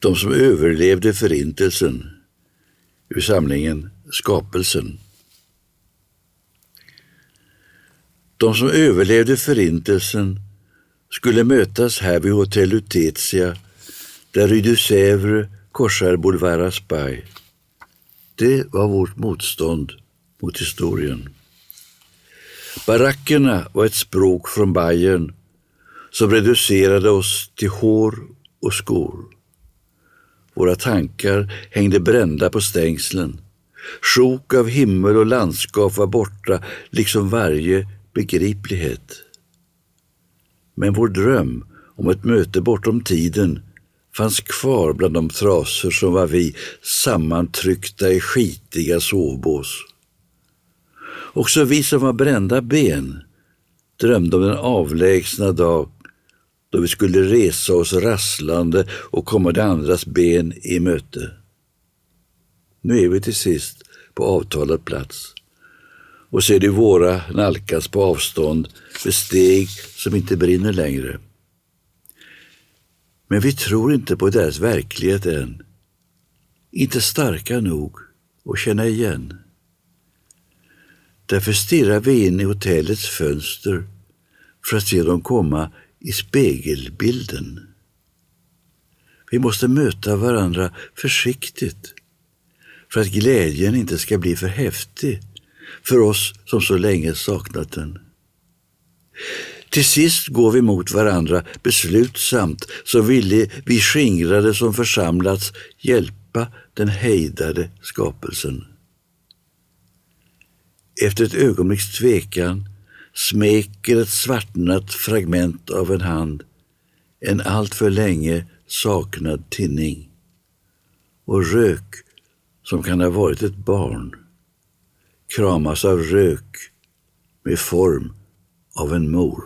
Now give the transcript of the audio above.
de som överlevde förintelsen ur samlingen Skapelsen. De som överlevde förintelsen skulle mötas här vid Hotell Lutetia där Rue du Sèvres korsar Boulevard Raspail. Det var vårt motstånd mot historien. Barackerna var ett språk från Bayern som reducerade oss till hår och skor. Våra tankar hängde brända på stängslen. Sjok av himmel och landskap var borta, liksom varje begriplighet. Men vår dröm om ett möte bortom tiden fanns kvar bland de trasor som var vi sammantryckta i skitiga sovbås. Också vi som var brända ben drömde om den avlägsna dag då vi skulle resa oss rasslande och komma de andras ben i möte. Nu är vi till sist på avtalad plats och ser de våra nalkas på avstånd med steg som inte brinner längre. Men vi tror inte på deras verklighet än. Inte starka nog att känna igen. Därför stirrar vi in i hotellets fönster för att se dem komma i spegelbilden. Vi måste möta varandra försiktigt för att glädjen inte ska bli för häftig för oss som så länge saknat den. Till sist går vi mot varandra beslutsamt, så ville vi skingrade som församlats hjälpa den hejdade skapelsen. Efter ett ögonblicks tvekan smeker ett svartnat fragment av en hand en alltför länge saknad tinning och rök som kan ha varit ett barn kramas av rök med form av en mor.